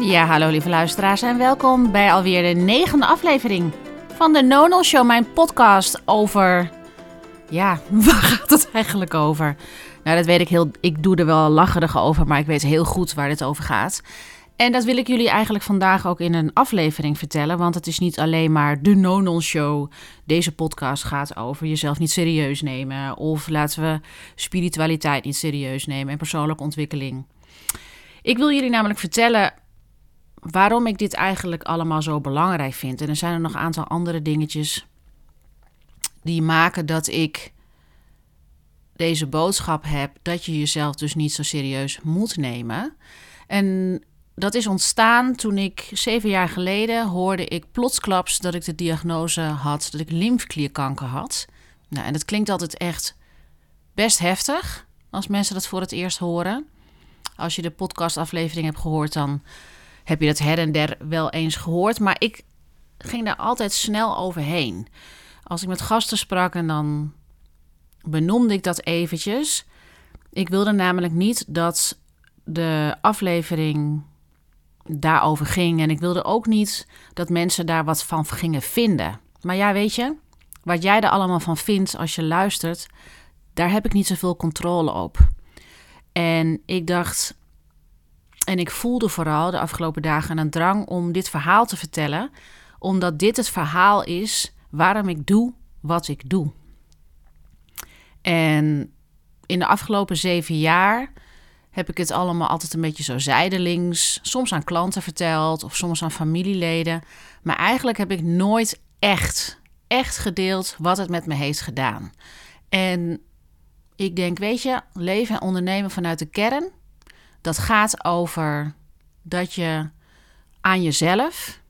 Ja, hallo lieve luisteraars en welkom bij alweer de negende aflevering van de Nonal Show, mijn podcast over... Ja, waar gaat het eigenlijk over? Nou, dat weet ik heel... Ik doe er wel lacherig over, maar ik weet heel goed waar dit over gaat. En dat wil ik jullie eigenlijk vandaag ook in een aflevering vertellen, want het is niet alleen maar de Nonal Show. Deze podcast gaat over jezelf niet serieus nemen of laten we spiritualiteit niet serieus nemen en persoonlijke ontwikkeling. Ik wil jullie namelijk vertellen waarom ik dit eigenlijk allemaal zo belangrijk vind. En er zijn er nog een aantal andere dingetjes die maken dat ik deze boodschap heb dat je jezelf dus niet zo serieus moet nemen. En dat is ontstaan toen ik zeven jaar geleden hoorde ik plotsklaps dat ik de diagnose had dat ik lymfklierkanker had. Nou, en dat klinkt altijd echt best heftig als mensen dat voor het eerst horen. Als je de podcastaflevering hebt gehoord, dan heb je dat her en der wel eens gehoord. Maar ik ging daar altijd snel overheen. Als ik met gasten sprak en dan benoemde ik dat eventjes. Ik wilde namelijk niet dat de aflevering daarover ging. En ik wilde ook niet dat mensen daar wat van gingen vinden. Maar ja, weet je, wat jij er allemaal van vindt als je luistert, daar heb ik niet zoveel controle op. En ik dacht, en ik voelde vooral de afgelopen dagen een drang om dit verhaal te vertellen, omdat dit het verhaal is waarom ik doe wat ik doe. En in de afgelopen zeven jaar heb ik het allemaal altijd een beetje zo zijdelings, soms aan klanten verteld of soms aan familieleden. Maar eigenlijk heb ik nooit echt, echt gedeeld wat het met me heeft gedaan. En ik denk, weet je, leven en ondernemen vanuit de kern, dat gaat over dat je aan jezelf,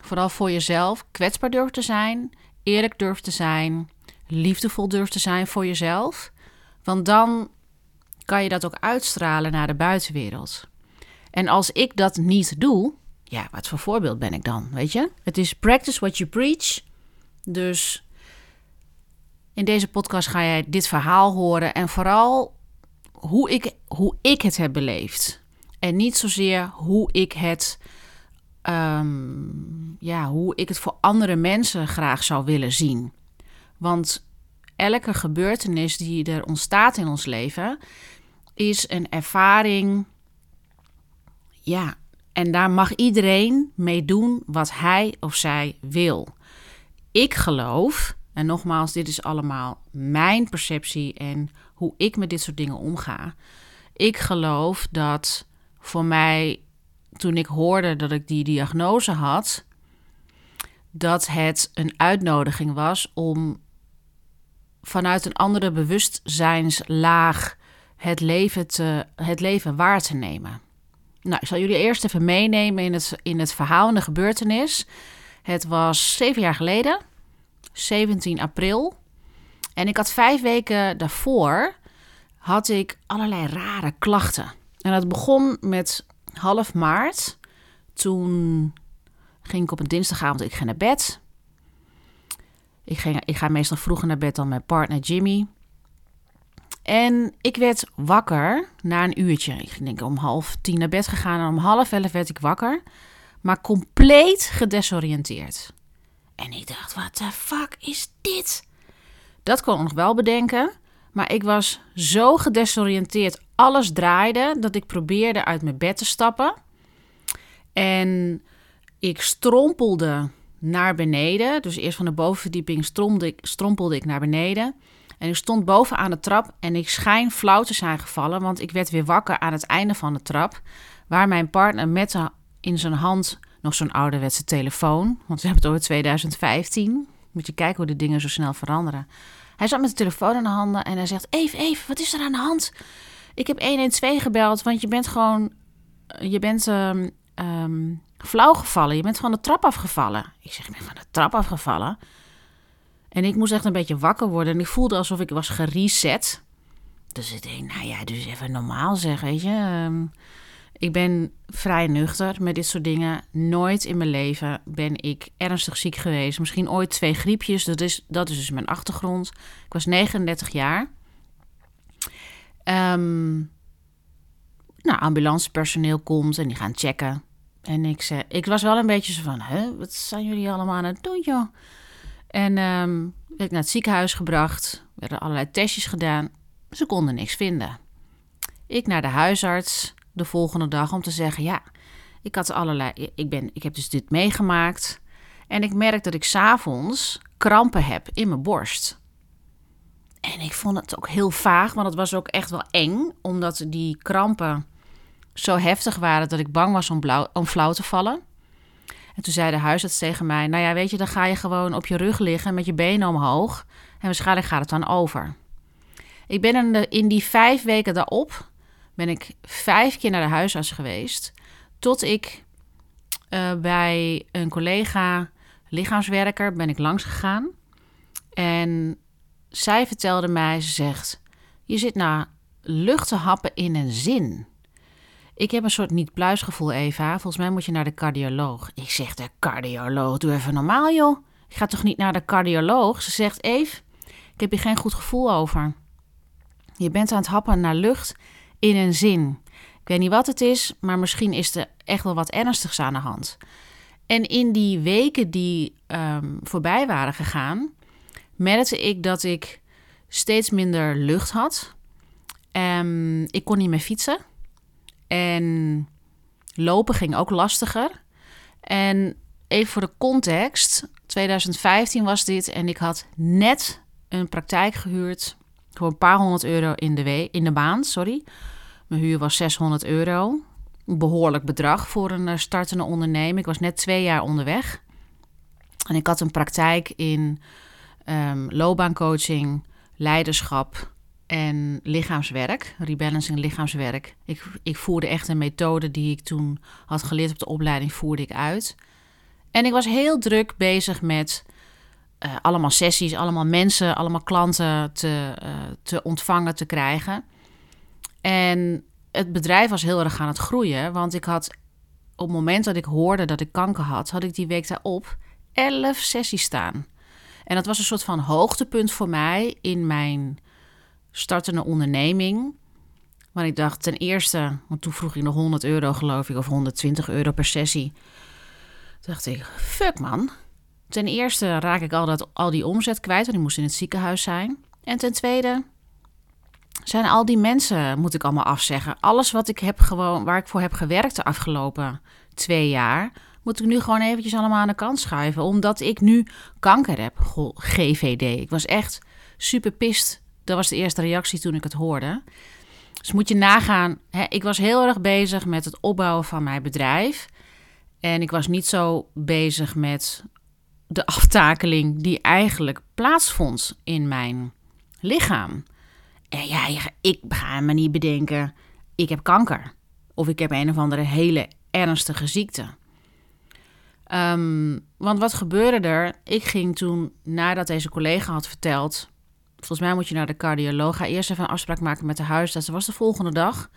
vooral voor jezelf, kwetsbaar durft te zijn, eerlijk durft te zijn, liefdevol durft te zijn voor jezelf. Want dan kan je dat ook uitstralen naar de buitenwereld. En als ik dat niet doe, ja, wat voor voorbeeld ben ik dan? Weet je? Het is practice what you preach. Dus in deze podcast ga jij dit verhaal horen en vooral hoe ik, hoe ik het heb beleefd. En niet zozeer hoe ik het, um, ja, hoe ik het voor andere mensen graag zou willen zien. Want elke gebeurtenis die er ontstaat in ons leven is een ervaring. Ja, en daar mag iedereen mee doen wat hij of zij wil. Ik geloof, en nogmaals, dit is allemaal mijn perceptie en hoe ik met dit soort dingen omga. Ik geloof dat voor mij, toen ik hoorde dat ik die diagnose had, dat het een uitnodiging was om vanuit een andere bewustzijnslaag het leven, te, het leven waar te nemen. Nou, ik zal jullie eerst even meenemen in het, in het verhaal en de gebeurtenis. Het was zeven jaar geleden, 17 april. En ik had vijf weken daarvoor had ik allerlei rare klachten. En dat begon met half maart. Toen ging ik op een dinsdagavond, ik ga naar bed. Ik, ging, ik ga meestal vroeger naar bed dan mijn partner Jimmy. En ik werd wakker na een uurtje. Ik denk om half tien naar bed gegaan en om half elf werd ik wakker. Maar compleet gedesoriënteerd. En ik dacht, wat de fuck is dit? Dat kon ik nog wel bedenken. Maar ik was zo gedesoriënteerd. Alles draaide dat ik probeerde uit mijn bed te stappen. En ik strompelde naar beneden. Dus eerst van de bovenverdieping strompelde ik naar beneden. En ik stond bovenaan de trap en ik schijn flauw te zijn gevallen, want ik werd weer wakker aan het einde van de trap, waar mijn partner met in zijn hand nog zo'n ouderwetse telefoon, want we hebben het over 2015. Moet je kijken hoe de dingen zo snel veranderen. Hij zat met de telefoon in de handen en hij zegt: Even, even, wat is er aan de hand? Ik heb 112 gebeld, want je bent gewoon. Je bent um, um, flauw gevallen. Je bent van de trap afgevallen. Ik zeg: Ik ben van de trap afgevallen. En ik moest echt een beetje wakker worden. En ik voelde alsof ik was gereset. Dus ik denk, nou ja, dus even normaal zeg, weet je. Ehm, ik ben vrij nuchter met dit soort dingen. Nooit in mijn leven ben ik ernstig ziek geweest. Misschien ooit twee griepjes. Dat is, dat is dus mijn achtergrond. Ik was 39 jaar. Um, nou, ambulancepersoneel komt en die gaan checken. En ik, zei, ik was wel een beetje zo van, hè, wat zijn jullie allemaal aan het doen, joh? En um, werd ik naar het ziekenhuis gebracht, werden allerlei testjes gedaan. Ze konden niks vinden. Ik naar de huisarts de volgende dag om te zeggen, ja, ik had allerlei, ik, ben, ik heb dus dit meegemaakt. En ik merk dat ik s'avonds krampen heb in mijn borst. En ik vond het ook heel vaag, want het was ook echt wel eng, omdat die krampen zo heftig waren dat ik bang was om, blauw, om flauw te vallen. En toen zei de huisarts tegen mij: Nou ja, weet je, dan ga je gewoon op je rug liggen met je benen omhoog. En waarschijnlijk gaat het dan over. Ik ben in, in die vijf weken daarop ben ik vijf keer naar de huisarts geweest. Tot ik uh, bij een collega lichaamswerker ben ik langs gegaan. En zij vertelde mij, ze zegt, je zit naar lucht te happen in een zin. Ik heb een soort niet-pluisgevoel, Eva. Volgens mij moet je naar de cardioloog. Ik zeg, de cardioloog, doe even normaal, joh. Ik ga toch niet naar de cardioloog? Ze zegt, Eve, ik heb hier geen goed gevoel over. Je bent aan het happen naar lucht in een zin. Ik weet niet wat het is, maar misschien is er echt wel wat ernstigs aan de hand. En in die weken die um, voorbij waren gegaan, merkte ik dat ik steeds minder lucht had. Um, ik kon niet meer fietsen. En lopen ging ook lastiger. En even voor de context: 2015 was dit en ik had net een praktijk gehuurd voor een paar honderd euro in de, in de maand. Sorry. Mijn huur was 600 euro. Een behoorlijk bedrag voor een eh, startende onderneming. Ik was net twee jaar onderweg. En ik had een praktijk in um, loopbaancoaching, leiderschap en lichaamswerk. Rebalancing lichaamswerk. Ik, ik voerde echt een methode die ik toen had geleerd op de opleiding, voerde ik uit. En ik was heel druk bezig met uh, allemaal sessies, allemaal mensen, allemaal klanten te, uh, te ontvangen, te krijgen. En het bedrijf was heel erg aan het groeien, want ik had op het moment dat ik hoorde dat ik kanker had, had ik die week daarop 11 sessies staan. En dat was een soort van hoogtepunt voor mij in mijn startende onderneming. Maar ik dacht ten eerste, want toen vroeg ik nog 100 euro geloof ik, of 120 euro per sessie. Dacht ik, fuck man. Ten eerste raak ik al, dat, al die omzet kwijt, want ik moest in het ziekenhuis zijn. En ten tweede zijn al die mensen, moet ik allemaal afzeggen. Alles wat ik heb gewoon, waar ik voor heb gewerkt de afgelopen twee jaar, moet ik nu gewoon eventjes allemaal aan de kant schuiven. Omdat ik nu kanker heb. GVD. Ik was echt super pist. Dat was de eerste reactie toen ik het hoorde. Dus moet je nagaan. Hè, ik was heel erg bezig met het opbouwen van mijn bedrijf. En ik was niet zo bezig met de aftakeling die eigenlijk plaatsvond in mijn lichaam. Ja, ik ga me niet bedenken, ik heb kanker. Of ik heb een of andere hele ernstige ziekte. Um, want wat gebeurde er? Ik ging toen, nadat deze collega had verteld... volgens mij moet je naar de cardioloog... ga eerst even een afspraak maken met de huisarts. Dat was de volgende dag.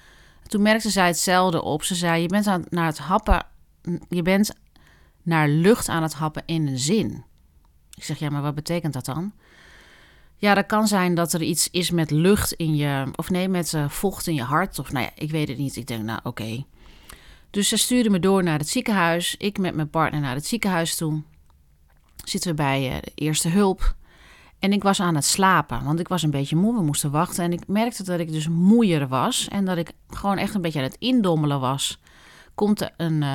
Toen merkte zij hetzelfde op. Ze zei, je bent aan, naar het happen... je bent naar lucht aan het happen in een zin. Ik zeg, ja, maar wat betekent dat dan? Ja, dat kan zijn dat er iets is met lucht in je... of nee, met uh, vocht in je hart. Of nou ja, ik weet het niet. Ik denk, nou oké... Dus ze stuurde me door naar het ziekenhuis. Ik met mijn partner naar het ziekenhuis toe. Zitten we bij uh, de eerste hulp. En ik was aan het slapen, want ik was een beetje moe. We moesten wachten. En ik merkte dat ik dus moeier was. En dat ik gewoon echt een beetje aan het indommelen was. Komt er een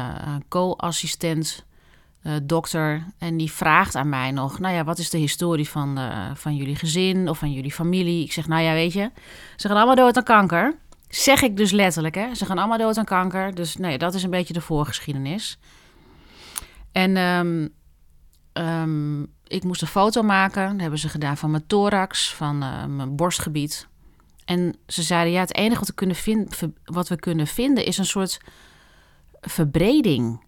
co-assistent, uh, dokter, en die vraagt aan mij nog: Nou ja, wat is de historie van, van jullie gezin of van jullie familie? Ik zeg: Nou ja, weet je, ze gaan allemaal dood aan kanker. Zeg ik dus letterlijk, hè? Ze gaan allemaal dood aan kanker. Dus nee, dat is een beetje de voorgeschiedenis. En um, um, ik moest een foto maken. Dat hebben ze gedaan van mijn thorax, van uh, mijn borstgebied. En ze zeiden, ja, het enige wat we, kunnen wat we kunnen vinden is een soort verbreding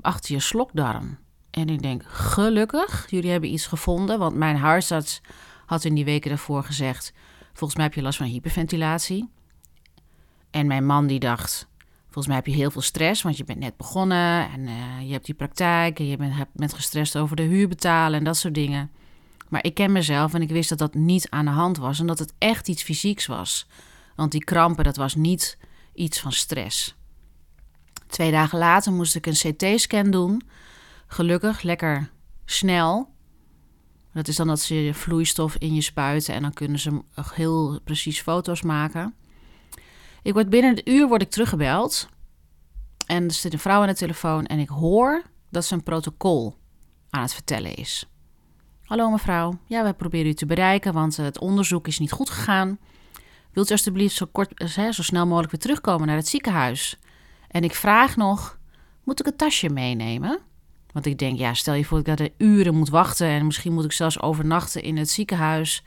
achter je slokdarm. En ik denk, gelukkig, jullie hebben iets gevonden. Want mijn huisarts had in die weken daarvoor gezegd... volgens mij heb je last van hyperventilatie. En mijn man die dacht, volgens mij heb je heel veel stress, want je bent net begonnen en uh, je hebt die praktijk en je bent, bent gestrest over de huur betalen en dat soort dingen. Maar ik ken mezelf en ik wist dat dat niet aan de hand was en dat het echt iets fysieks was. Want die krampen, dat was niet iets van stress. Twee dagen later moest ik een CT-scan doen. Gelukkig lekker snel. Dat is dan dat ze vloeistof in je spuiten en dan kunnen ze heel precies foto's maken. Ik word binnen een uur word ik teruggebeld. En er zit een vrouw aan de telefoon en ik hoor dat ze een protocol aan het vertellen is. Hallo mevrouw, ja, wij proberen u te bereiken, want het onderzoek is niet goed gegaan. Wilt u alstublieft zo, kort, eh, zo snel mogelijk weer terugkomen naar het ziekenhuis? En ik vraag nog, moet ik een tasje meenemen? Want ik denk, ja, stel je voor dat ik er uren moet wachten en misschien moet ik zelfs overnachten in het ziekenhuis.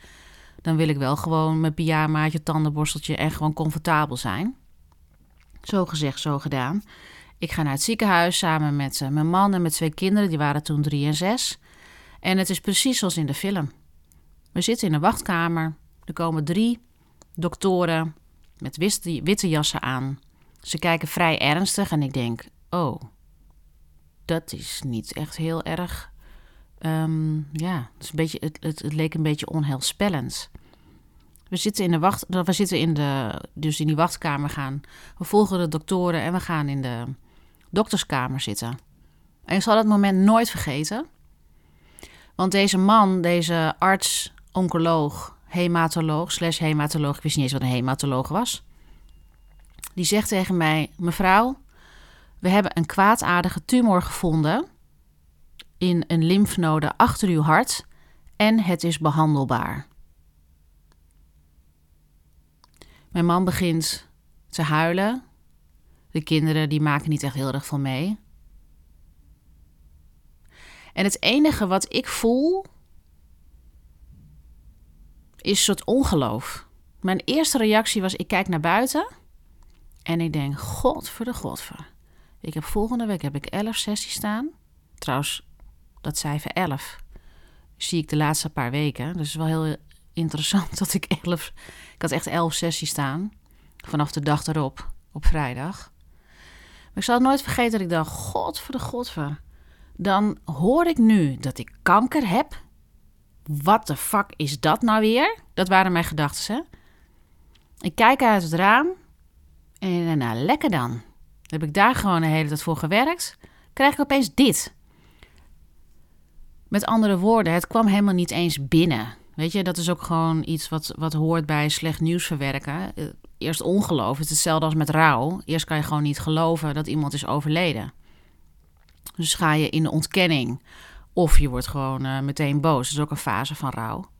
Dan wil ik wel gewoon mijn pyjamaatje, tandenborsteltje en gewoon comfortabel zijn. Zo gezegd, zo gedaan. Ik ga naar het ziekenhuis samen met uh, mijn man en met twee kinderen, die waren toen drie en zes. En het is precies zoals in de film. We zitten in een wachtkamer. Er komen drie doktoren met witte jassen aan. Ze kijken vrij ernstig en ik denk: oh, dat is niet echt heel erg. Um, ja, het, is een beetje, het, het, leek een beetje onheilspellend. We zitten in de wacht, we zitten in de, dus in die wachtkamer gaan. We volgen de doktoren en we gaan in de dokterskamer zitten. En ik zal dat moment nooit vergeten. Want deze man, deze arts, oncoloog, hematoloog, slash hematoloog, ik wist niet eens wat een hematoloog was. Die zegt tegen mij: Mevrouw, we hebben een kwaadaardige tumor gevonden in een lymfnode achter uw hart en het is behandelbaar. Mijn man begint te huilen. De kinderen die maken niet echt heel erg van mee. En het enige wat ik voel is een soort ongeloof. Mijn eerste reactie was: ik kijk naar buiten en ik denk: God voor de godver. Ik heb volgende week heb ik 11 sessies staan. Trouwens, dat cijfer 11 zie ik de laatste paar weken. Dus het is wel heel interessant dat ik 11. Ik had echt 11 sessies staan. Vanaf de dag erop, op vrijdag. Maar ik zal het nooit vergeten dat ik dacht: God voor de godver. Dan hoor ik nu dat ik kanker heb. Wat de fuck is dat nou weer? Dat waren mijn gedachten. Hè? Ik kijk uit het raam en nou, lekker dan. Heb ik daar gewoon de hele tijd voor gewerkt, krijg ik opeens dit. Met andere woorden, het kwam helemaal niet eens binnen. Weet je, dat is ook gewoon iets wat, wat hoort bij slecht nieuws verwerken. Eh, eerst ongeloof. Het is hetzelfde als met rouw. Eerst kan je gewoon niet geloven dat iemand is overleden. Dus ga je in de ontkenning. Of je wordt gewoon uh, meteen boos. Dat is ook een fase van rouw.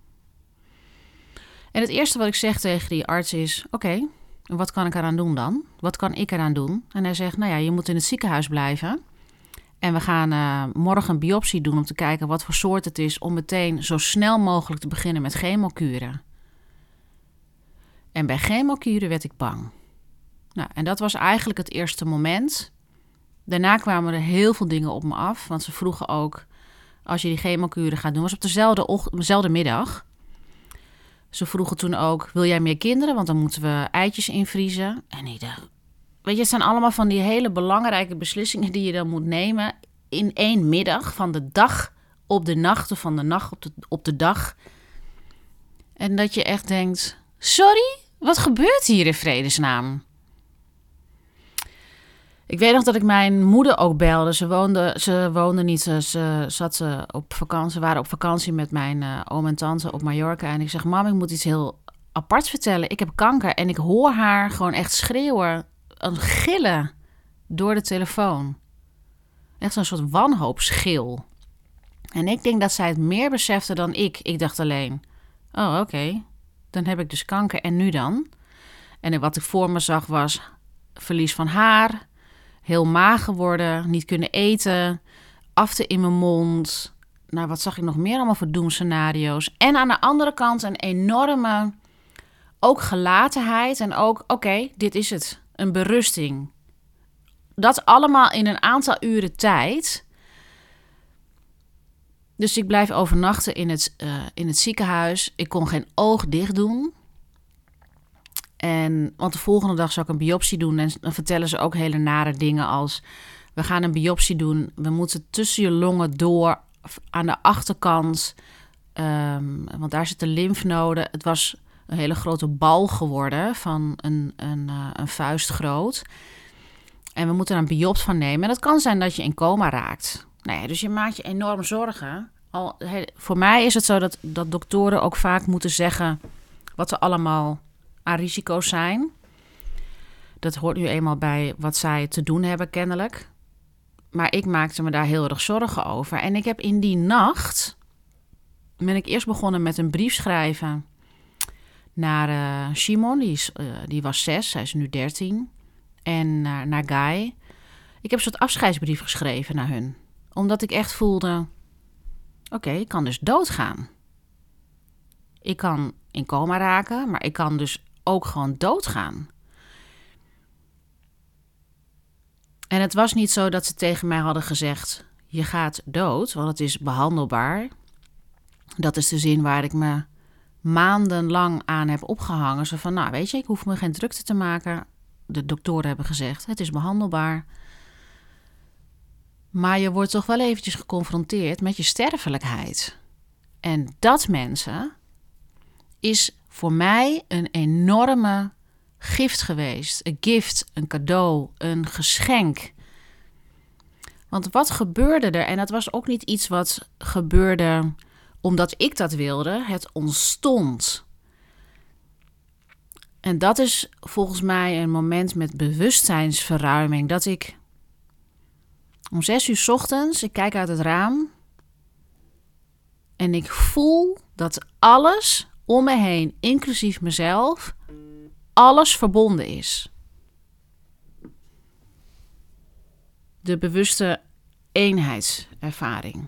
En het eerste wat ik zeg tegen die arts is: Oké, wat kan ik eraan doen dan? Wat kan ik eraan doen? En hij zegt, nou ja, je moet in het ziekenhuis blijven. En we gaan uh, morgen een biopsie doen om te kijken wat voor soort het is... om meteen zo snel mogelijk te beginnen met chemokuren. En bij chemokuren werd ik bang. Nou, en dat was eigenlijk het eerste moment. Daarna kwamen er heel veel dingen op me af. Want ze vroegen ook, als je die chemokuren gaat doen... was op dezelfde, dezelfde middag... Ze vroegen toen ook: Wil jij meer kinderen? Want dan moeten we eitjes invriezen. En ik dacht: Weet je, het zijn allemaal van die hele belangrijke beslissingen die je dan moet nemen. in één middag, van de dag op de nacht of van de nacht op de, op de dag. En dat je echt denkt: Sorry, wat gebeurt hier in vredesnaam? Ik weet nog dat ik mijn moeder ook belde. Ze woonde, ze woonde niet. Ze, zat ze op vakantie. Waren op vakantie met mijn uh, oom en tante op Mallorca. En ik zeg: Mam, ik moet iets heel apart vertellen. Ik heb kanker. En ik hoor haar gewoon echt schreeuwen. Een gillen door de telefoon. Echt zo'n soort wanhoopsgil. En ik denk dat zij het meer besefte dan ik. Ik dacht alleen: Oh, oké. Dan heb ik dus kanker. En nu dan? En wat ik voor me zag was verlies van haar heel mager worden, niet kunnen eten, afte in mijn mond. Nou, wat zag ik nog meer allemaal voor doemscenario's? En aan de andere kant een enorme, ook gelatenheid en ook, oké, dit is het, een berusting. Dat allemaal in een aantal uren tijd. Dus ik blijf overnachten in het, uh, in het ziekenhuis. Ik kon geen oog dicht doen. En, want de volgende dag zou ik een biopsie doen. En dan vertellen ze ook hele nare dingen als... we gaan een biopsie doen. We moeten tussen je longen door aan de achterkant... Um, want daar zitten lymfnoden. Het was een hele grote bal geworden van een, een, uh, een vuist groot. En we moeten er een biopt van nemen. En het kan zijn dat je in coma raakt. Nou ja, dus je maakt je enorm zorgen. Al, voor mij is het zo dat, dat doktoren ook vaak moeten zeggen wat er allemaal aan risico's zijn. Dat hoort nu eenmaal bij wat zij te doen hebben, kennelijk. Maar ik maakte me daar heel erg zorgen over. En ik heb in die nacht. ben ik eerst begonnen met een brief schrijven. naar uh, Simon, die, is, uh, die was zes, hij is nu dertien. En naar, naar Guy. Ik heb een soort afscheidsbrief geschreven naar hun. Omdat ik echt voelde: oké, ik kan dus doodgaan. Ik kan in coma raken, maar ik kan dus ook gewoon doodgaan. En het was niet zo dat ze tegen mij hadden gezegd: je gaat dood, want het is behandelbaar. Dat is de zin waar ik me maandenlang aan heb opgehangen. Zo van, nou weet je, ik hoef me geen drukte te maken. De doktoren hebben gezegd, het is behandelbaar. Maar je wordt toch wel eventjes geconfronteerd met je sterfelijkheid. En dat, mensen, is voor mij een enorme gift geweest. Een gift, een cadeau, een geschenk. Want wat gebeurde er? En dat was ook niet iets wat gebeurde omdat ik dat wilde. Het ontstond. En dat is volgens mij een moment met bewustzijnsverruiming. Dat ik om zes uur ochtends, ik kijk uit het raam. En ik voel dat alles om me heen, inclusief mezelf, alles verbonden is. De bewuste eenheidservaring.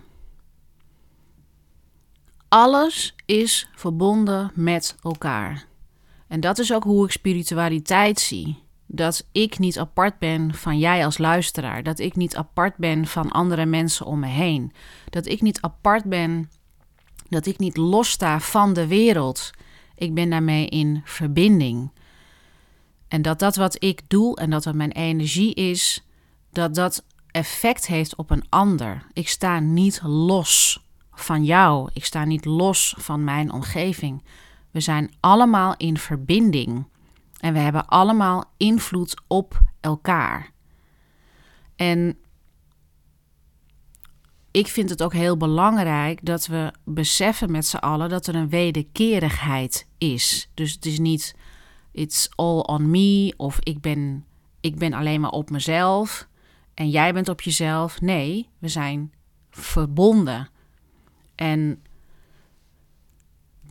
Alles is verbonden met elkaar. En dat is ook hoe ik spiritualiteit zie. Dat ik niet apart ben van jij als luisteraar. Dat ik niet apart ben van andere mensen om me heen. Dat ik niet apart ben. Dat ik niet lossta van de wereld. Ik ben daarmee in verbinding. En dat dat wat ik doe en dat dat mijn energie is, dat dat effect heeft op een ander. Ik sta niet los van jou. Ik sta niet los van mijn omgeving. We zijn allemaal in verbinding. En we hebben allemaal invloed op elkaar. En ik vind het ook heel belangrijk dat we beseffen met z'n allen dat er een wederkerigheid is. Dus het is niet it's all on me of ik ben, ik ben alleen maar op mezelf en jij bent op jezelf. Nee, we zijn verbonden. En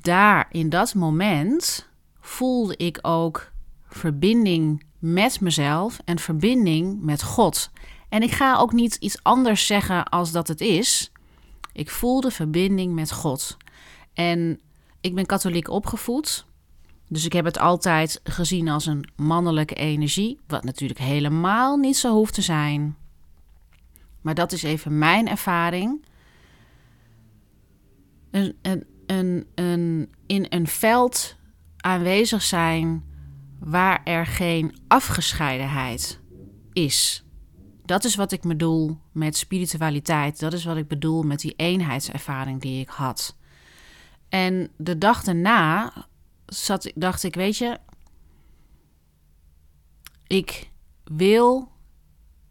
daar in dat moment voelde ik ook verbinding met mezelf en verbinding met God. En ik ga ook niet iets anders zeggen als dat het is. Ik voelde verbinding met God. En ik ben katholiek opgevoed. Dus ik heb het altijd gezien als een mannelijke energie, wat natuurlijk helemaal niet zo hoeft te zijn. Maar dat is even mijn ervaring. In een veld aanwezig zijn waar er geen afgescheidenheid is. Dat is wat ik bedoel met spiritualiteit. Dat is wat ik bedoel met die eenheidservaring die ik had. En de dag daarna zat, dacht ik, weet je, ik wil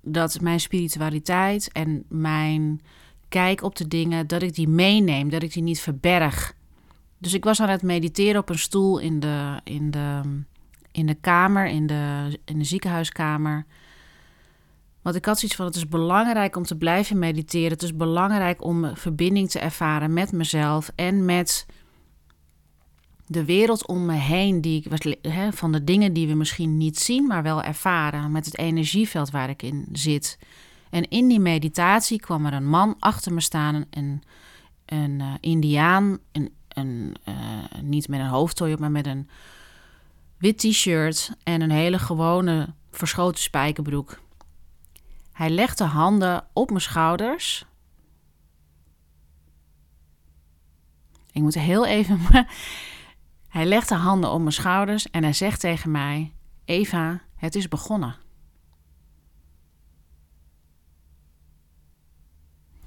dat mijn spiritualiteit en mijn kijk op de dingen, dat ik die meeneem, dat ik die niet verberg. Dus ik was aan het mediteren op een stoel in de, in de, in de kamer, in de, in de ziekenhuiskamer. Want ik had zoiets van: het is belangrijk om te blijven mediteren. Het is belangrijk om verbinding te ervaren met mezelf en met de wereld om me heen, die ik, van de dingen die we misschien niet zien, maar wel ervaren, met het energieveld waar ik in zit. En in die meditatie kwam er een man achter me staan, een, een uh, Indiaan, een, een, uh, niet met een hoofdtooi op, maar met een wit t-shirt en een hele gewone verschoten spijkerbroek. Hij legde handen op mijn schouders. Ik moet heel even Hij legt de handen op mijn schouders en hij zegt tegen mij: Eva, het is begonnen.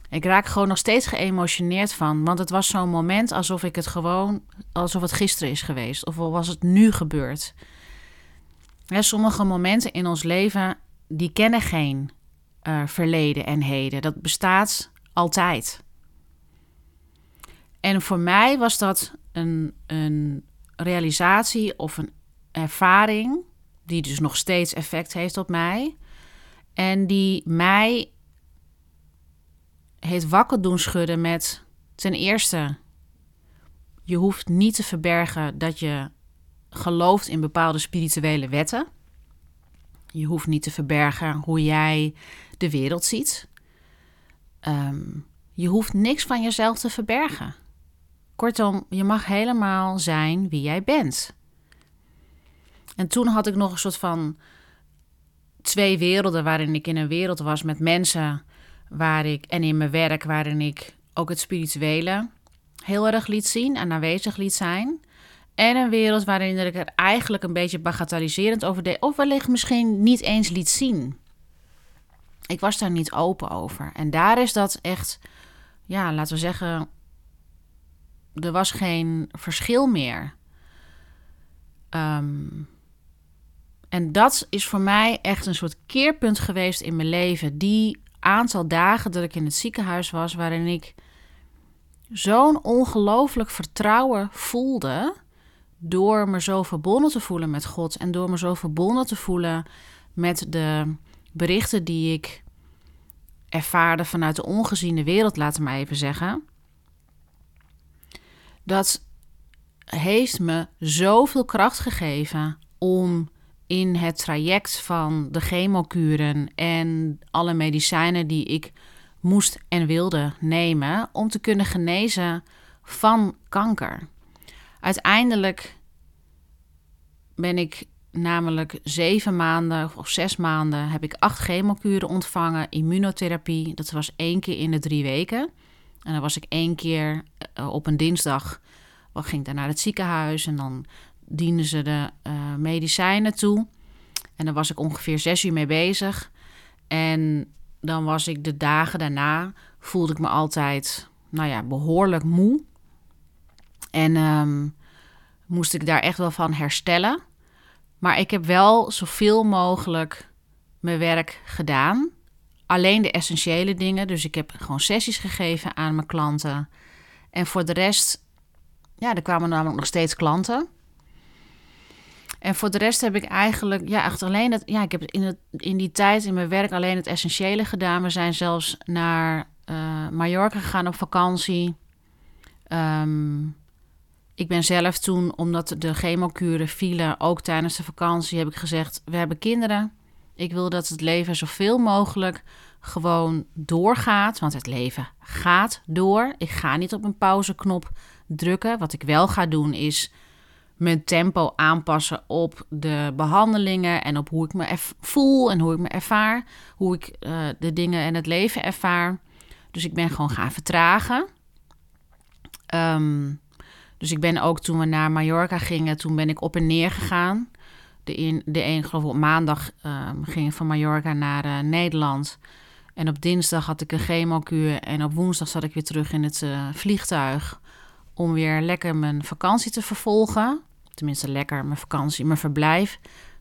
Ik raak gewoon nog steeds geëmotioneerd van, want het was zo'n moment alsof ik het gewoon, alsof het gisteren is geweest, of was het nu gebeurd. sommige momenten in ons leven die kennen geen uh, verleden en heden. Dat bestaat altijd. En voor mij was dat een, een realisatie of een ervaring die dus nog steeds effect heeft op mij. En die mij heeft wakker doen schudden met ten eerste, je hoeft niet te verbergen dat je gelooft in bepaalde spirituele wetten. Je hoeft niet te verbergen hoe jij de wereld ziet. Ehm, je hoeft niks van jezelf te verbergen. Kortom, je mag helemaal zijn wie jij bent. En toen had ik nog een soort van twee werelden waarin ik in een wereld was met mensen waar ik en in mijn werk waarin ik ook het spirituele heel erg liet zien en aanwezig liet zijn. En een wereld waarin ik er eigenlijk een beetje bagatelliserend over deed, of wellicht misschien niet eens liet zien. Ik was daar niet open over. En daar is dat echt, ja, laten we zeggen, er was geen verschil meer. Um, en dat is voor mij echt een soort keerpunt geweest in mijn leven. Die aantal dagen dat ik in het ziekenhuis was, waarin ik zo'n ongelooflijk vertrouwen voelde. Door me zo verbonden te voelen met God en door me zo verbonden te voelen met de berichten die ik ervaarde vanuit de ongeziene wereld, laten we maar even zeggen. Dat heeft me zoveel kracht gegeven om in het traject van de chemokuren en alle medicijnen die ik moest en wilde nemen om te kunnen genezen van kanker. Uiteindelijk ben ik namelijk zeven maanden of zes maanden heb ik acht chemokuren ontvangen, immunotherapie. Dat was één keer in de drie weken. En dan was ik één keer eh, op een dinsdag, ging ik daar naar het ziekenhuis en dan dienden ze de uh, medicijnen toe. En dan was ik ongeveer zes uur mee bezig. En dan was ik de dagen daarna, voelde ik me altijd, nou ja, behoorlijk moe. En um, moest ik daar echt wel van herstellen. Maar ik heb wel zoveel mogelijk mijn werk gedaan. Alleen de essentiële dingen. Dus ik heb gewoon sessies gegeven aan mijn klanten. En voor de rest, ja, er kwamen namelijk nog steeds klanten. En voor de rest heb ik eigenlijk, ja, echt alleen het, ja, ik heb in, het, in die tijd in mijn werk alleen het essentiële gedaan. We zijn zelfs naar uh, Mallorca gegaan op vakantie. Um, ik ben zelf toen, omdat de chemokuren vielen, ook tijdens de vakantie, heb ik gezegd: We hebben kinderen. Ik wil dat het leven zoveel mogelijk gewoon doorgaat. Want het leven gaat door. Ik ga niet op een pauzeknop drukken. Wat ik wel ga doen is mijn tempo aanpassen op de behandelingen en op hoe ik me voel en hoe ik me ervaar, hoe ik uh, de dingen en het leven ervaar. Dus ik ben gewoon gaan vertragen. Um, dus ik ben ook toen we naar Mallorca gingen, toen ben ik op en neer gegaan. De, in, de een, geloof ik, op maandag um, ging ik van Mallorca naar uh, Nederland. En op dinsdag had ik een chemokuur. En op woensdag zat ik weer terug in het uh, vliegtuig. Om weer lekker mijn vakantie te vervolgen. Tenminste, lekker mijn vakantie, mijn verblijf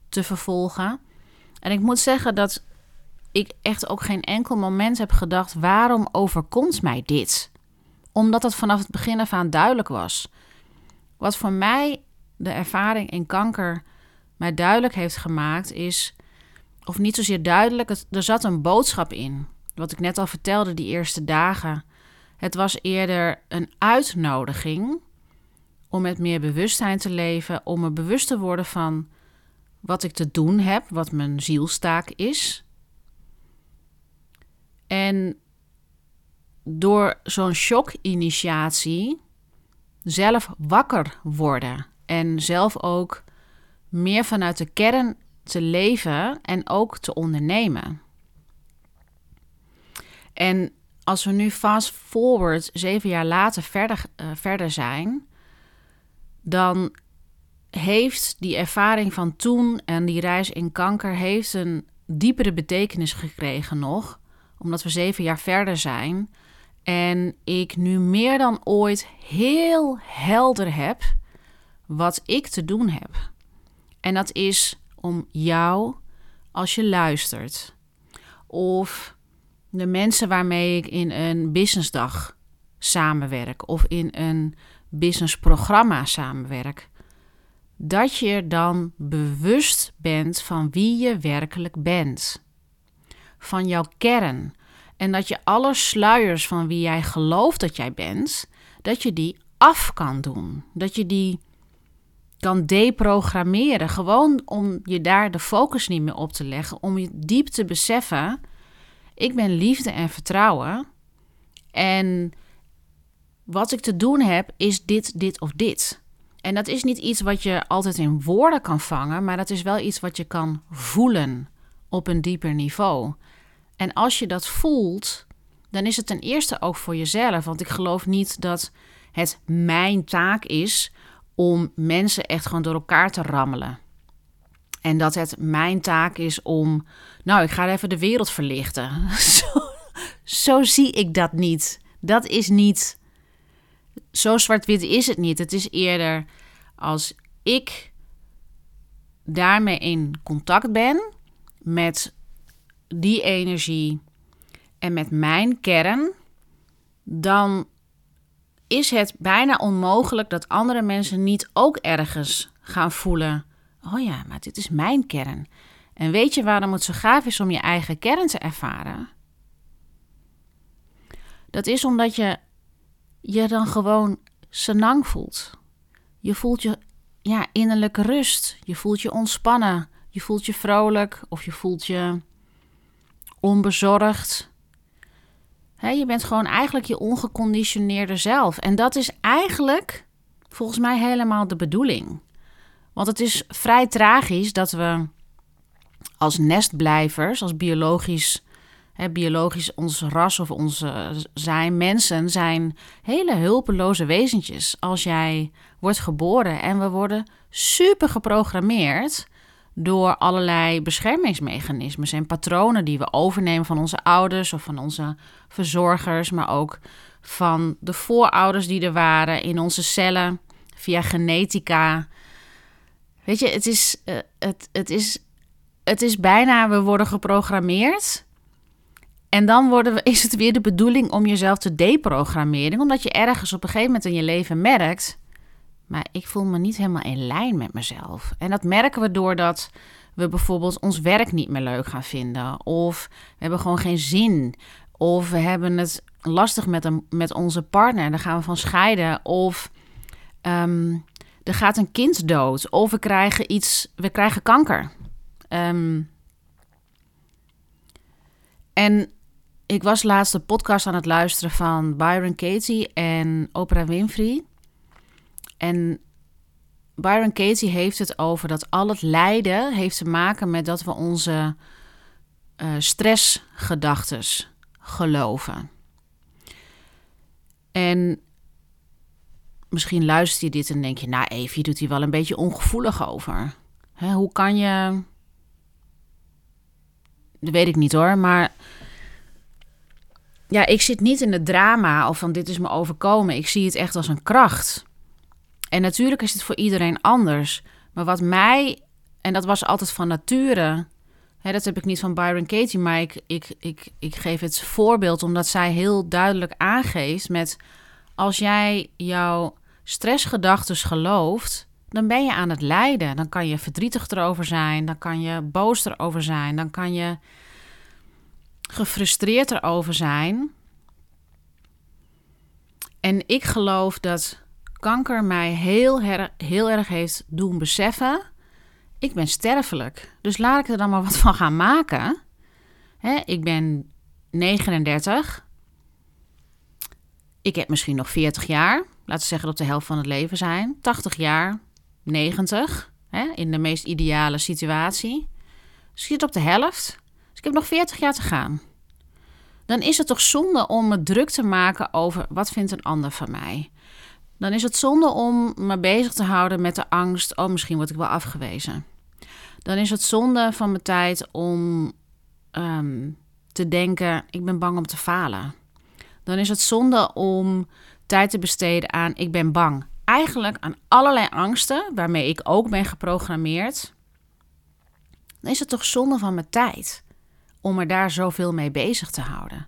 te vervolgen. En ik moet zeggen dat ik echt ook geen enkel moment heb gedacht: waarom overkomt mij dit? Omdat het vanaf het begin af aan duidelijk was. Wat voor mij de ervaring in kanker mij duidelijk heeft gemaakt, is, of niet zozeer duidelijk, er zat een boodschap in. Wat ik net al vertelde, die eerste dagen. Het was eerder een uitnodiging om met meer bewustzijn te leven, om me bewust te worden van wat ik te doen heb, wat mijn zielstaak is. En door zo'n shock-initiatie zelf wakker worden en zelf ook meer vanuit de kern te leven en ook te ondernemen. En als we nu fast forward zeven jaar later verder, uh, verder zijn, dan heeft die ervaring van toen en die reis in kanker heeft een diepere betekenis gekregen nog, omdat we zeven jaar verder zijn en ik nu meer dan ooit heel helder heb wat ik te doen heb. En dat is om jou als je luistert. Of de mensen waarmee ik in een businessdag samenwerk of in een businessprogramma samenwerk. Dat je dan bewust bent van wie je werkelijk bent. Van jouw kern. En dat je alle sluiers van wie jij gelooft dat jij bent, dat je die af kan doen. Dat je die kan deprogrammeren. Gewoon om je daar de focus niet meer op te leggen. Om je diep te beseffen: ik ben liefde en vertrouwen. En wat ik te doen heb, is dit, dit of dit. En dat is niet iets wat je altijd in woorden kan vangen, maar dat is wel iets wat je kan voelen op een dieper niveau. En als je dat voelt, dan is het ten eerste ook voor jezelf. Want ik geloof niet dat het mijn taak is om mensen echt gewoon door elkaar te rammelen. En dat het mijn taak is om, nou, ik ga even de wereld verlichten. Zo, zo zie ik dat niet. Dat is niet, zo zwart-wit is het niet. Het is eerder als ik daarmee in contact ben met die energie en met mijn kern, dan is het bijna onmogelijk dat andere mensen niet ook ergens gaan voelen: oh ja, maar dit is mijn kern. En weet je waarom het zo gaaf is om je eigen kern te ervaren? Dat is omdat je je dan gewoon senang voelt. Je voelt je ja, innerlijke rust. Je voelt je ontspannen. Je voelt je vrolijk of je voelt je onbezorgd je bent gewoon eigenlijk je ongeconditioneerde zelf. En dat is eigenlijk volgens mij helemaal de bedoeling. Want het is vrij tragisch dat we als nestblijvers, als biologisch, biologisch ons ras of onze zijn, mensen zijn hele hulpeloze wezentjes. Als jij wordt geboren en we worden super geprogrammeerd door allerlei beschermingsmechanismes en patronen die we overnemen van onze ouders of van onze verzorgers, maar ook van de voorouders die er waren in onze cellen via genetica. Weet je, het is, uh, het, het is, het is bijna, we worden geprogrammeerd. En dan worden we, is het weer de bedoeling om jezelf te deprogrammeren, omdat je ergens op een gegeven moment in je leven merkt maar ik voel me niet helemaal in lijn met mezelf. En dat merken we doordat we bijvoorbeeld ons werk niet meer leuk gaan vinden. Of we hebben gewoon geen zin. Of we hebben het lastig met, een, met onze partner. Daar gaan we van scheiden. Of um, er gaat een kind dood. Of we krijgen iets, we krijgen kanker. Um, en ik was laatst podcast aan het luisteren van Byron Katie en Oprah Winfrey. En Byron Katie heeft het over dat al het lijden heeft te maken met dat we onze uh, stressgedachtes geloven. En misschien luister je dit en denk je, nou Evie doet hier wel een beetje ongevoelig over. Hè, hoe kan je... Dat weet ik niet hoor, maar... Ja, ik zit niet in het drama of van dit is me overkomen. Ik zie het echt als een kracht. En natuurlijk is het voor iedereen anders. Maar wat mij, en dat was altijd van nature, hè, dat heb ik niet van Byron Katie, maar ik, ik, ik, ik geef het voorbeeld omdat zij heel duidelijk aangeeft met als jij jouw stressgedachten gelooft, dan ben je aan het lijden. Dan kan je verdrietig erover zijn, dan kan je boos erover zijn, dan kan je gefrustreerd erover zijn. En ik geloof dat kanker mij heel, heel erg heeft doen beseffen. Ik ben sterfelijk. Dus laat ik er dan maar wat van gaan maken. Ik ben 39. Ik heb misschien nog 40 jaar. Laten we zeggen dat de helft van het leven zijn. 80 jaar, 90. Hè, in de meest ideale situatie. Dus ik zit op de helft. Dus ik heb nog 40 jaar te gaan. Dan is het toch zonde om me druk te maken over wat vindt een ander van mij dan is het zonde om me bezig te houden met de angst: oh, misschien word ik wel afgewezen. Dan is het zonde van mijn tijd om ehm, te denken: ik ben bang om te falen. Dan is het zonde om tijd te besteden aan: ik ben bang. Eigenlijk aan allerlei angsten waarmee ik ook ben geprogrammeerd. dan is het toch zonde van mijn tijd om er daar zoveel mee bezig te houden.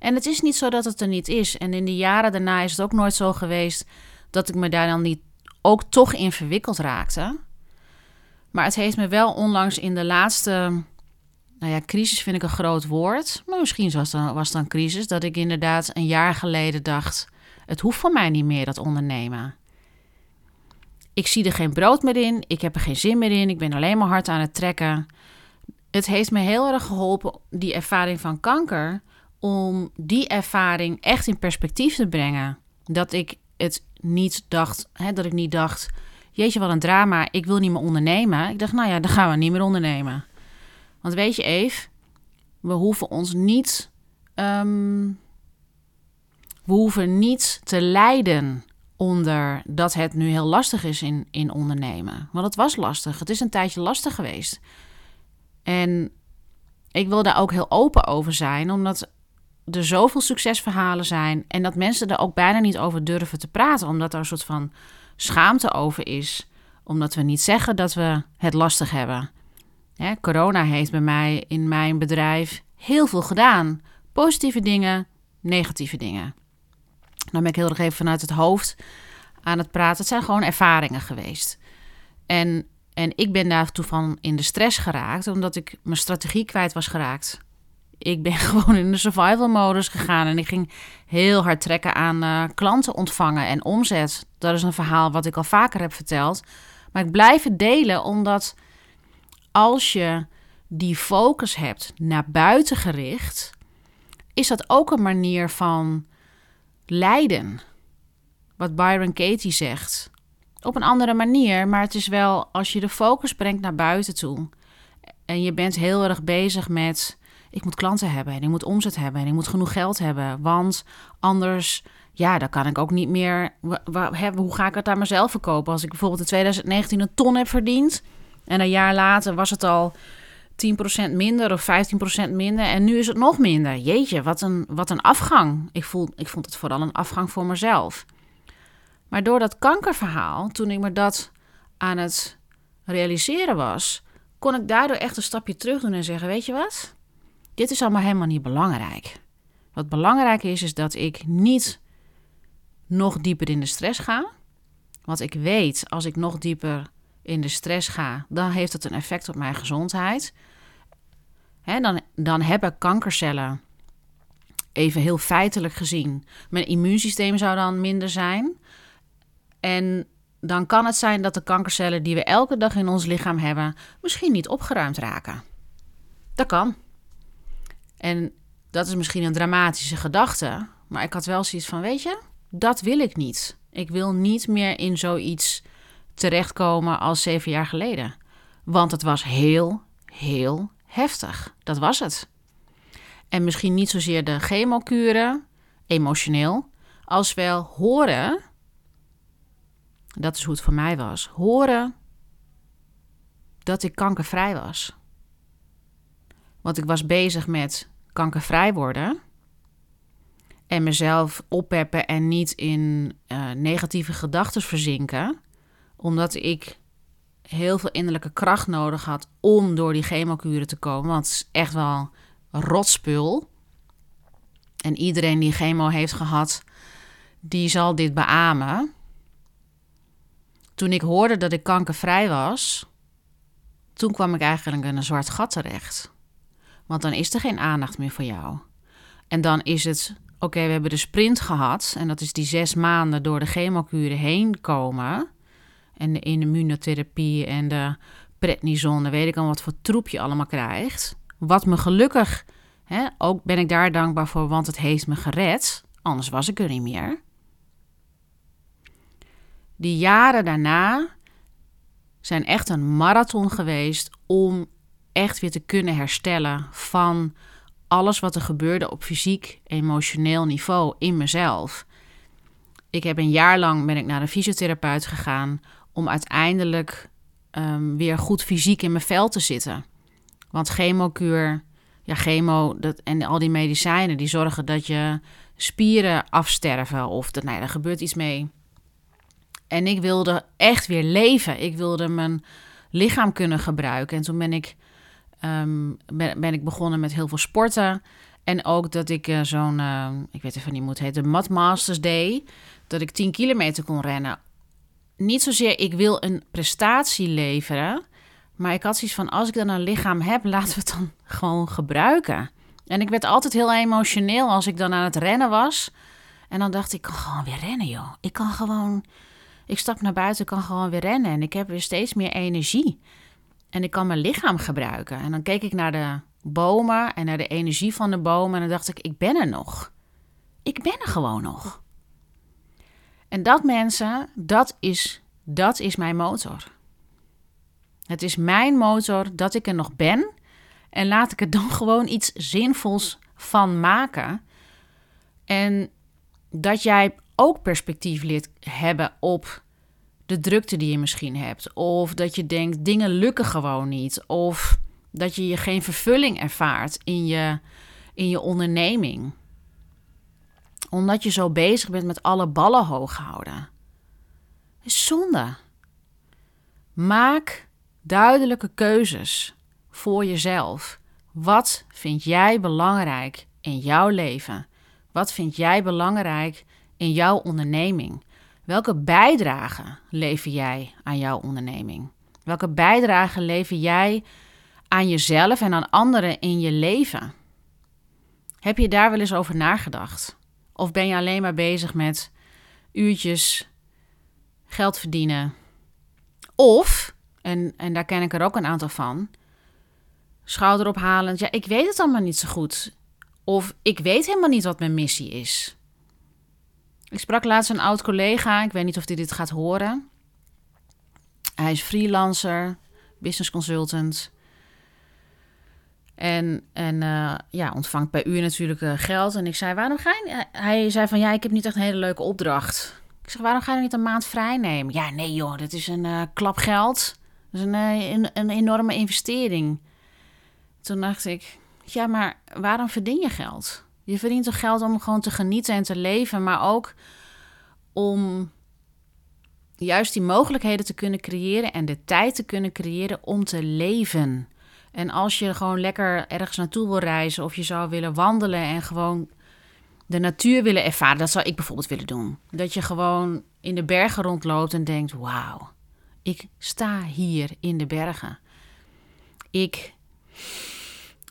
En het is niet zo dat het er niet is. En in de jaren daarna is het ook nooit zo geweest dat ik me daar dan niet ook toch in verwikkeld raakte. Maar het heeft me wel onlangs in de laatste. Nou ja, crisis vind ik een groot woord. Maar misschien was dan, was dan crisis. Dat ik inderdaad een jaar geleden dacht: het hoeft voor mij niet meer, dat ondernemen. Ik zie er geen brood meer in. Ik heb er geen zin meer in. Ik ben alleen maar hard aan het trekken. Het heeft me heel erg geholpen, die ervaring van kanker, om die ervaring echt in perspectief te brengen. Dat ik het niet dacht, hè, dat ik niet dacht, jeetje wat een drama, ik wil niet meer ondernemen. Ik dacht, nou ja, dan gaan we niet meer ondernemen. Want weet je Eve, we hoeven ons niet, ehm, we hoeven niet te lijden onder dat het nu heel lastig is in, in ondernemen. Want het was lastig. Het is een tijdje lastig geweest. En ik wil daar ook heel open over zijn, omdat er zoveel succesverhalen zijn en dat mensen er ook bijna niet over durven te praten, omdat er een soort van schaamte over is, omdat we niet zeggen dat we het lastig hebben. corona heeft bij mij in mijn bedrijf heel veel gedaan. Positieve dingen, negatieve dingen. Dan ben ik heel erg even vanuit het hoofd aan het praten. Het zijn gewoon ervaringen geweest. En, en ik ben daartoe van in de stress geraakt, omdat ik mijn strategie kwijt was geraakt. Ik ben gewoon in de survival modus gegaan en ik ging heel hard trekken aan uh, klanten ontvangen en omzet. Dat is een verhaal wat ik al vaker heb verteld. Maar ik blijf het delen omdat als je die focus hebt naar buiten gericht, is dat ook een manier van lijden. Wat Byron Katie zegt. Op een andere manier, maar het is wel als je de focus brengt naar buiten toe. En je bent heel erg bezig met: ik moet klanten hebben en ik moet omzet hebben en ik moet genoeg geld hebben. Want anders, ja, dan kan ik ook niet meer. Hoe ga ik het aan mezelf verkopen? Als ik bijvoorbeeld in 2019 een ton heb verdiend en een jaar later was het al 10% minder of 15% minder. En nu is het nog minder. Jeetje, wat een, wat een afgang. Ik, voel, ik vond het vooral een afgang voor mezelf. Maar door dat kankerverhaal, toen ik me dat aan het realiseren was, kon ik daardoor echt een stapje terug doen en zeggen: Weet je wat? Dit is allemaal helemaal niet belangrijk. Wat belangrijk is, is dat ik niet nog dieper in de stress ga. Want ik weet, als ik nog dieper in de stress ga, dan heeft het een effect op mijn gezondheid. Dan, dan hebben kankercellen, even heel feitelijk gezien, mijn immuunsysteem zou dan minder zijn. En dan kan het zijn dat de kankercellen die we elke dag in ons lichaam hebben, misschien niet opgeruimd raken. Dat kan. En dat is misschien een dramatische gedachte, maar ik had wel zoiets van: weet je, dat wil ik niet. Ik wil niet meer in zoiets terechtkomen als zeven jaar geleden. Want het was heel, heel heftig. Dat was het. En misschien niet zozeer de chemokuren, emotioneel, als wel horen. Dat is hoe het voor mij was. Horen dat ik kankervrij was. Want ik was bezig met kankervrij worden. En mezelf oppeppen en niet in uh, negatieve gedachten verzinken. Omdat ik heel veel innerlijke kracht nodig had om door die chemokuren te komen. Want het is echt wel rotspul. En iedereen die chemo heeft gehad, die zal dit beamen. Toen ik hoorde dat ik kankervrij was, toen kwam ik eigenlijk in een zwart gat terecht. Want dan is er geen aandacht meer voor jou. En dan is het, oké, we hebben de sprint gehad. En dat is die zes maanden door de chemokuren heen komen. En de immunotherapie en de prednison, weet ik al wat voor troep je allemaal krijgt. Wat me gelukkig, hè, ook ben ik daar dankbaar voor, want het heeft me gered. Anders was ik er niet meer. Die jaren daarna zijn echt een marathon geweest om echt weer te kunnen herstellen van alles wat er gebeurde op fysiek, emotioneel niveau in mezelf. Ik heb een jaar lang ben ik naar een fysiotherapeut gegaan om uiteindelijk um, weer goed fysiek in mijn vel te zitten. Want chemokuur, ja, chemo dat, en al die medicijnen die zorgen dat je spieren afsterven of dat, nou ja, er gebeurt iets mee. En ik wilde echt weer leven. Ik wilde mijn lichaam kunnen gebruiken. En toen ben ik ehm, ben, ik begonnen met heel veel sporten. En ook dat ik eh, zo'n, uh, ik weet even niet hoe het heet, de Mad Masters Day. Dat ik 10 kilometer kon rennen. Niet zozeer ik wil een prestatie leveren. Maar ik had zoiets van, als ik dan een lichaam heb, laten we het dan gewoon gebruiken. En ik werd altijd heel emotioneel als ik dan aan het rennen was. En dan dacht ik, ik kan gewoon weer rennen, joh. Ik kan gewoon, ik stap naar buiten, kan gewoon weer rennen. En ik heb weer steeds meer energie. En ik kan mijn lichaam gebruiken. En dan keek ik naar de bomen en naar de energie van de bomen. En dan dacht ik, ik ben er nog. Ik ben er gewoon nog. En dat mensen, dat is, dat is mijn motor. Het is mijn motor dat ik er nog ben. En laat ik er dan gewoon iets zinvols van maken. En dat jij ook perspectief leert hebben op de drukte die je misschien hebt. Of dat je denkt, dingen lukken gewoon niet. Of dat je je geen vervulling ervaart in je, in je onderneming. Omdat je zo bezig bent met alle ballen hoog houden. is zonde. Maak duidelijke keuzes voor jezelf. Wat vind jij belangrijk in jouw leven? Wat vind jij belangrijk in jouw onderneming? Welke bijdrage lever jij aan jouw onderneming? Welke bijdrage lever jij aan jezelf en aan anderen in je leven? Heb je daar wel eens over nagedacht? Of ben je alleen maar bezig met uurtjes geld verdienen? Of, en, en daar ken ik er ook een aantal van, schouderophalend, ja, ik weet het allemaal niet zo goed. Of ik weet helemaal niet wat mijn missie is. Ik sprak laatst een oud collega, ik weet niet of hij dit gaat horen. Hij is freelancer, business consultant. En, en uh, ja, ontvangt per uur natuurlijk uh, geld. En ik zei, waarom ga je... Hij zei van, ja, ik heb niet echt een hele leuke opdracht. Ik zeg, waarom ga je niet een maand vrij nemen? Ja, nee joh, dat is een uh, klap geld. Dat is een, een enorme investering. Toen dacht ik, ja, maar waarom verdien je geld? Je verdient toch geld om gewoon te genieten en te leven, maar ook om juist die mogelijkheden te kunnen creëren en de tijd te kunnen creëren om te leven. En als je gewoon lekker ergens naartoe wil reizen of je zou willen wandelen en gewoon de natuur willen ervaren, dat zou ik bijvoorbeeld willen doen. Dat je gewoon in de bergen rondloopt en denkt: wauw, ik sta hier in de bergen. Ik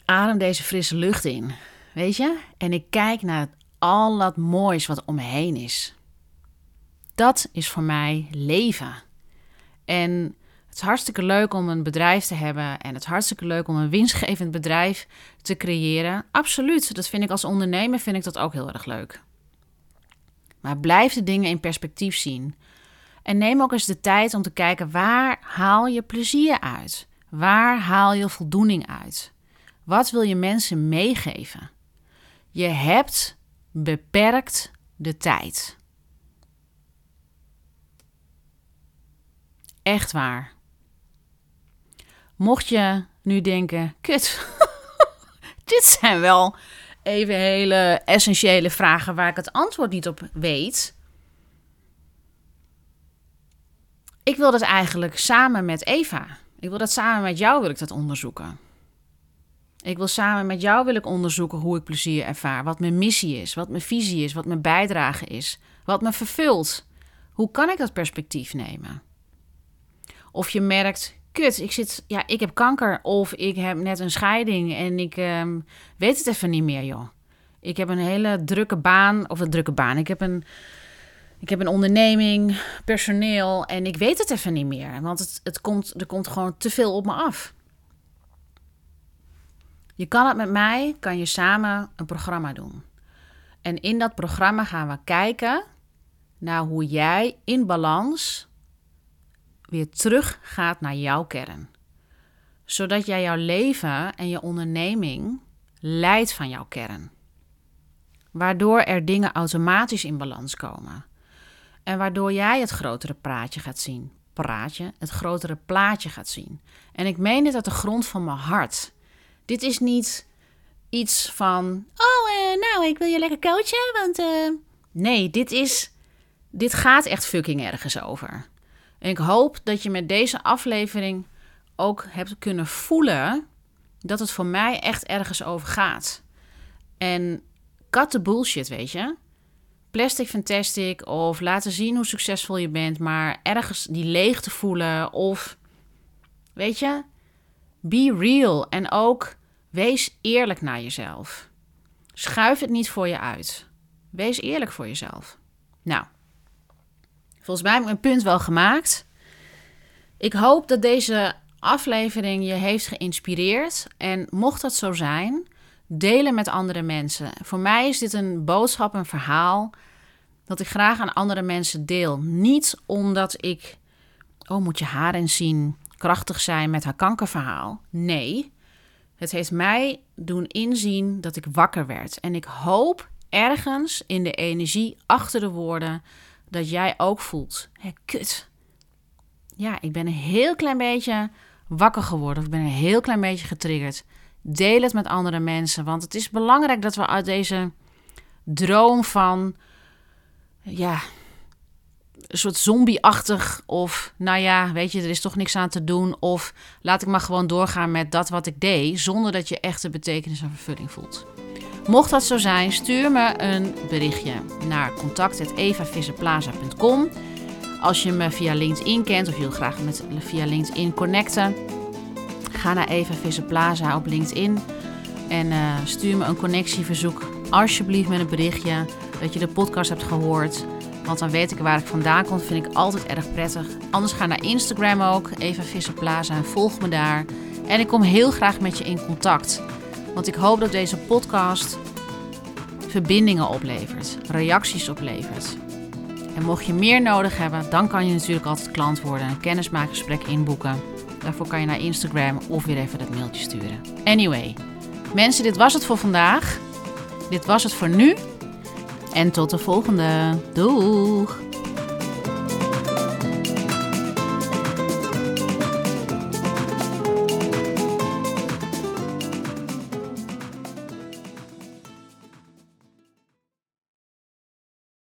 adem deze frisse lucht in. Weet je? En ik kijk naar al dat moois wat om me heen is. Dat is voor mij leven. En het is hartstikke leuk om een bedrijf te hebben. En het is hartstikke leuk om een winstgevend bedrijf te creëren. Absoluut. Dat vind ik als ondernemer vind ik dat ook heel erg leuk. Maar blijf de dingen in perspectief zien. En neem ook eens de tijd om te kijken waar haal je plezier uit? Waar haal je voldoening uit? Wat wil je mensen meegeven? Je hebt beperkt de tijd. Echt waar. Mocht je nu denken, kut, dit zijn wel even hele essentiële vragen waar ik het antwoord niet op weet. Ik wil dat eigenlijk samen met Eva. Ik wil dat samen met jou wil ik dat onderzoeken. Ik wil samen met jou wil ik onderzoeken hoe ik plezier ervaar. Wat mijn missie is, wat mijn visie is, wat mijn bijdrage is. Wat me vervult. Hoe kan ik dat perspectief nemen? Of je merkt, kut, ik, zit, ja, ik heb kanker. Of ik heb net een scheiding en ik um, weet het even niet meer, joh. Ik heb een hele drukke baan, of een drukke baan. Ik heb een, ik heb een onderneming, personeel en ik weet het even niet meer. Want het, het komt, er komt gewoon te veel op me af. Je kan het met mij, kan je samen een programma doen. En in dat programma gaan we kijken naar hoe jij in balans weer terug gaat naar jouw kern. Zodat jij jouw leven en je onderneming leidt van jouw kern. Waardoor er dingen automatisch in balans komen. En waardoor jij het grotere praatje gaat zien. Praatje, het grotere plaatje gaat zien. En ik meen dit uit de grond van mijn hart. Dit is niet iets van, oh, uh, nou, ik wil je lekker coachen, want... Uh... Nee, dit is, dit gaat echt fucking ergens over. En ik hoop dat je met deze aflevering ook hebt kunnen voelen dat het voor mij echt ergens over gaat. En cut the bullshit, weet je. Plastic fantastic of laten zien hoe succesvol je bent, maar ergens die leegte voelen of weet je, be real en ook wees eerlijk naar jezelf. Schuif het niet voor je uit. Wees eerlijk voor jezelf. Nou, volgens mij heb ik mijn punt wel gemaakt. Ik hoop dat deze aflevering je heeft geïnspireerd. En mocht dat zo zijn, delen met andere mensen. Voor mij is dit een boodschap, een verhaal dat ik graag aan andere mensen deel. Niet omdat ik, oh moet je haar eens zien, krachtig zijn met haar kankerverhaal. Nee, het heeft mij doen inzien dat ik wakker werd. En ik hoop ergens in de energie achter de woorden dat jij ook voelt. Kut. Ja, ik ben een heel klein beetje wakker geworden. Of ik ben een heel klein beetje getriggerd. Deel het met andere mensen. Want het is belangrijk dat we uit deze droom van. Ja, een soort zombie-achtig. Of nou ja, weet je, er is toch niks aan te doen. Of laat ik maar gewoon doorgaan met dat wat ik deed. Zonder dat je echt de betekenis en vervulling voelt. Mocht dat zo zijn, stuur me een berichtje naar contact.evavissenplaza.com. Als je me via LinkedIn kent of je wil graag met, via LinkedIn connecten, ga naar Eva op LinkedIn en uh, stuur me een connectieverzoek. Alsjeblieft met een berichtje dat je de podcast hebt gehoord. Want dan weet ik waar ik vandaan kom. Vind ik altijd erg prettig. Anders ga naar Instagram ook, Eva Visser Plaza, en volg me daar. En ik kom heel graag met je in contact. Want ik hoop dat deze podcast verbindingen oplevert, reacties oplevert. En mocht je meer nodig hebben, dan kan je natuurlijk altijd klant worden, een kennismaakgesprek inboeken. Daarvoor kan je naar Instagram of weer even dat mailtje sturen. Anyway, mensen, dit was het voor vandaag. Dit was het voor nu. En tot de volgende. Doeg!